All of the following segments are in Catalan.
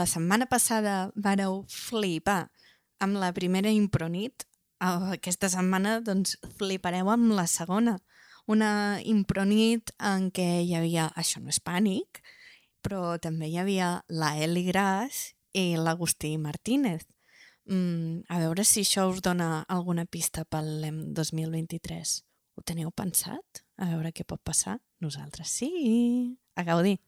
La setmana passada vareu flipar amb la primera impronit, eh, aquesta setmana doncs flipareu amb la segona. Una impronit en què hi havia Això no és pànic, però també hi havia la Eli Gras i l'Agustí Martínez. Mm, a veure si això us dona alguna pista pel LEM 2023. Ho teniu pensat? A veure què pot passar? Nosaltres sí. A gaudir.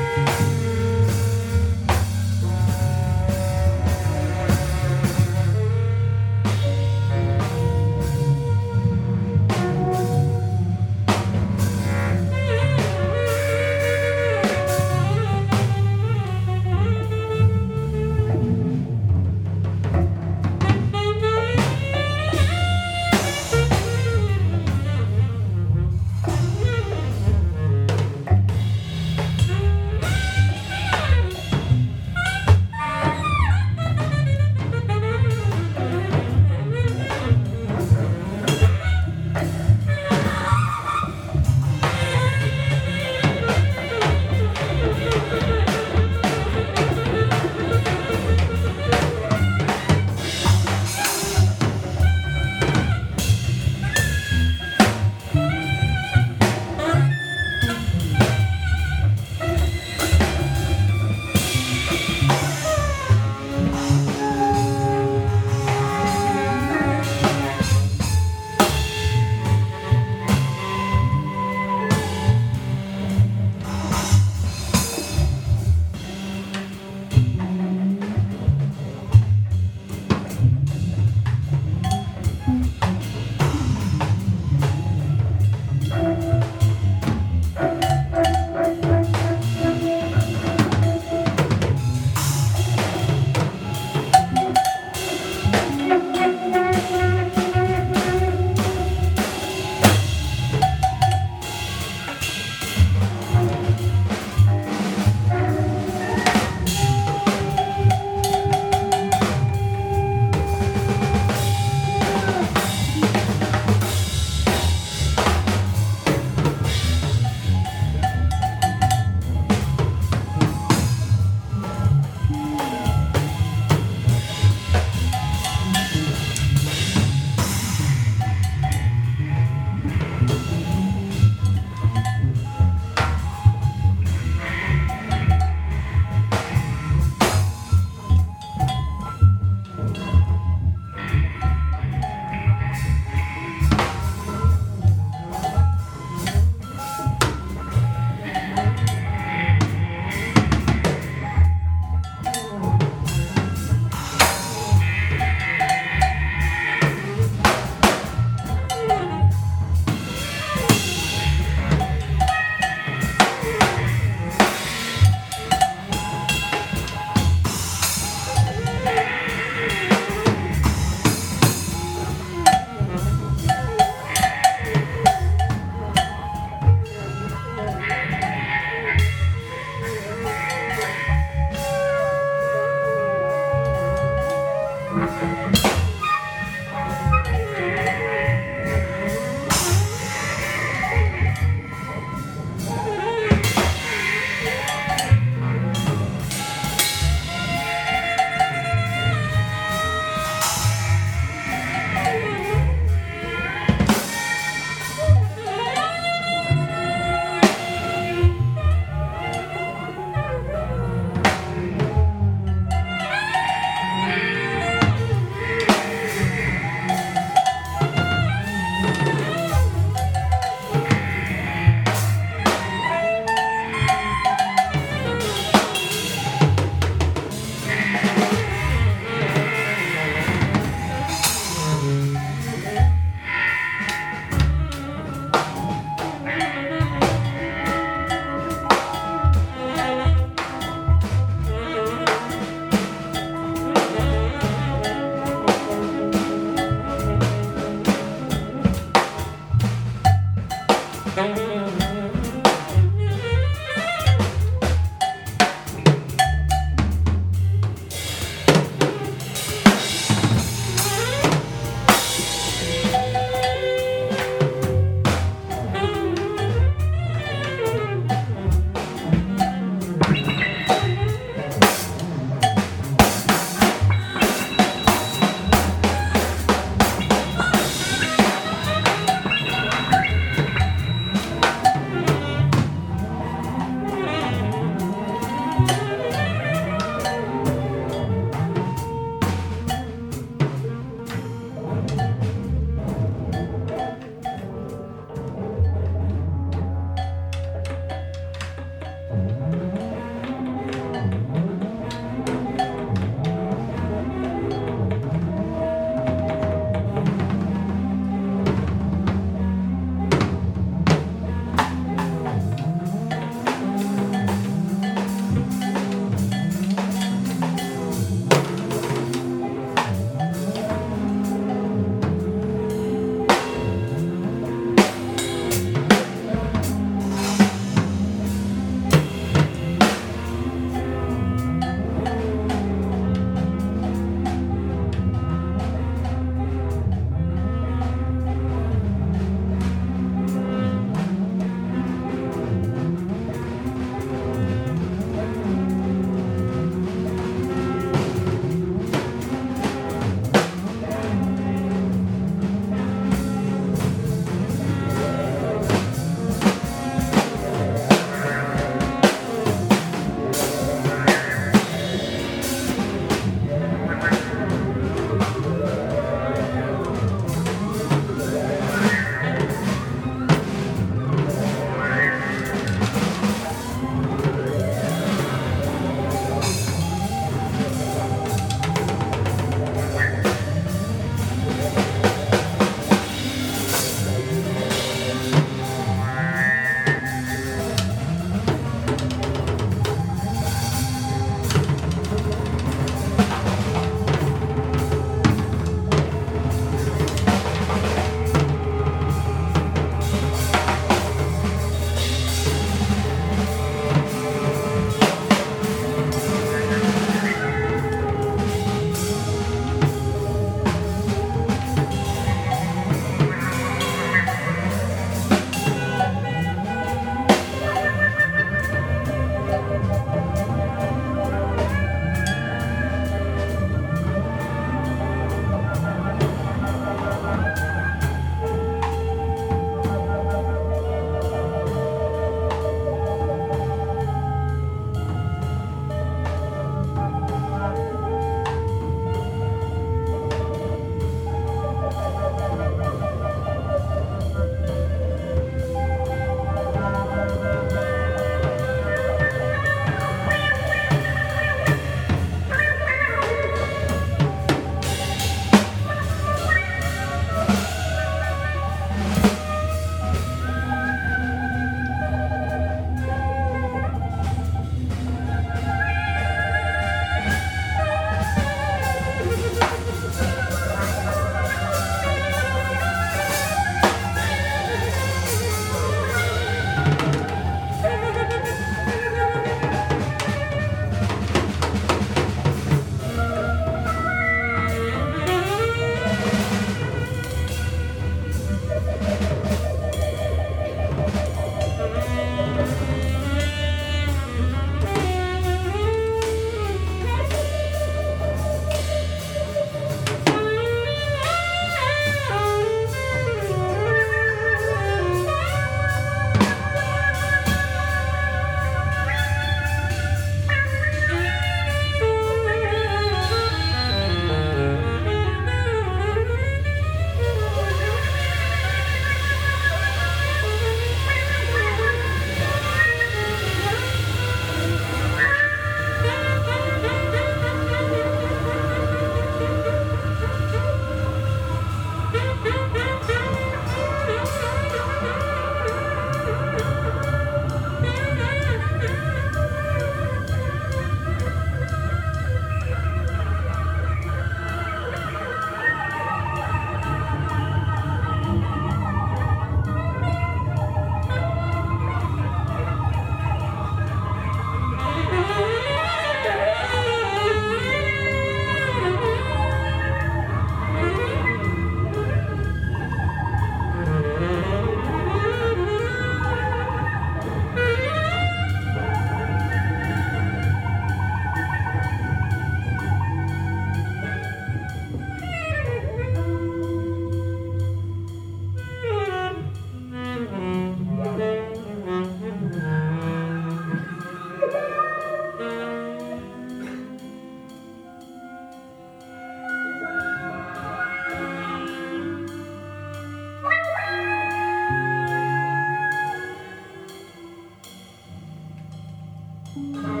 Música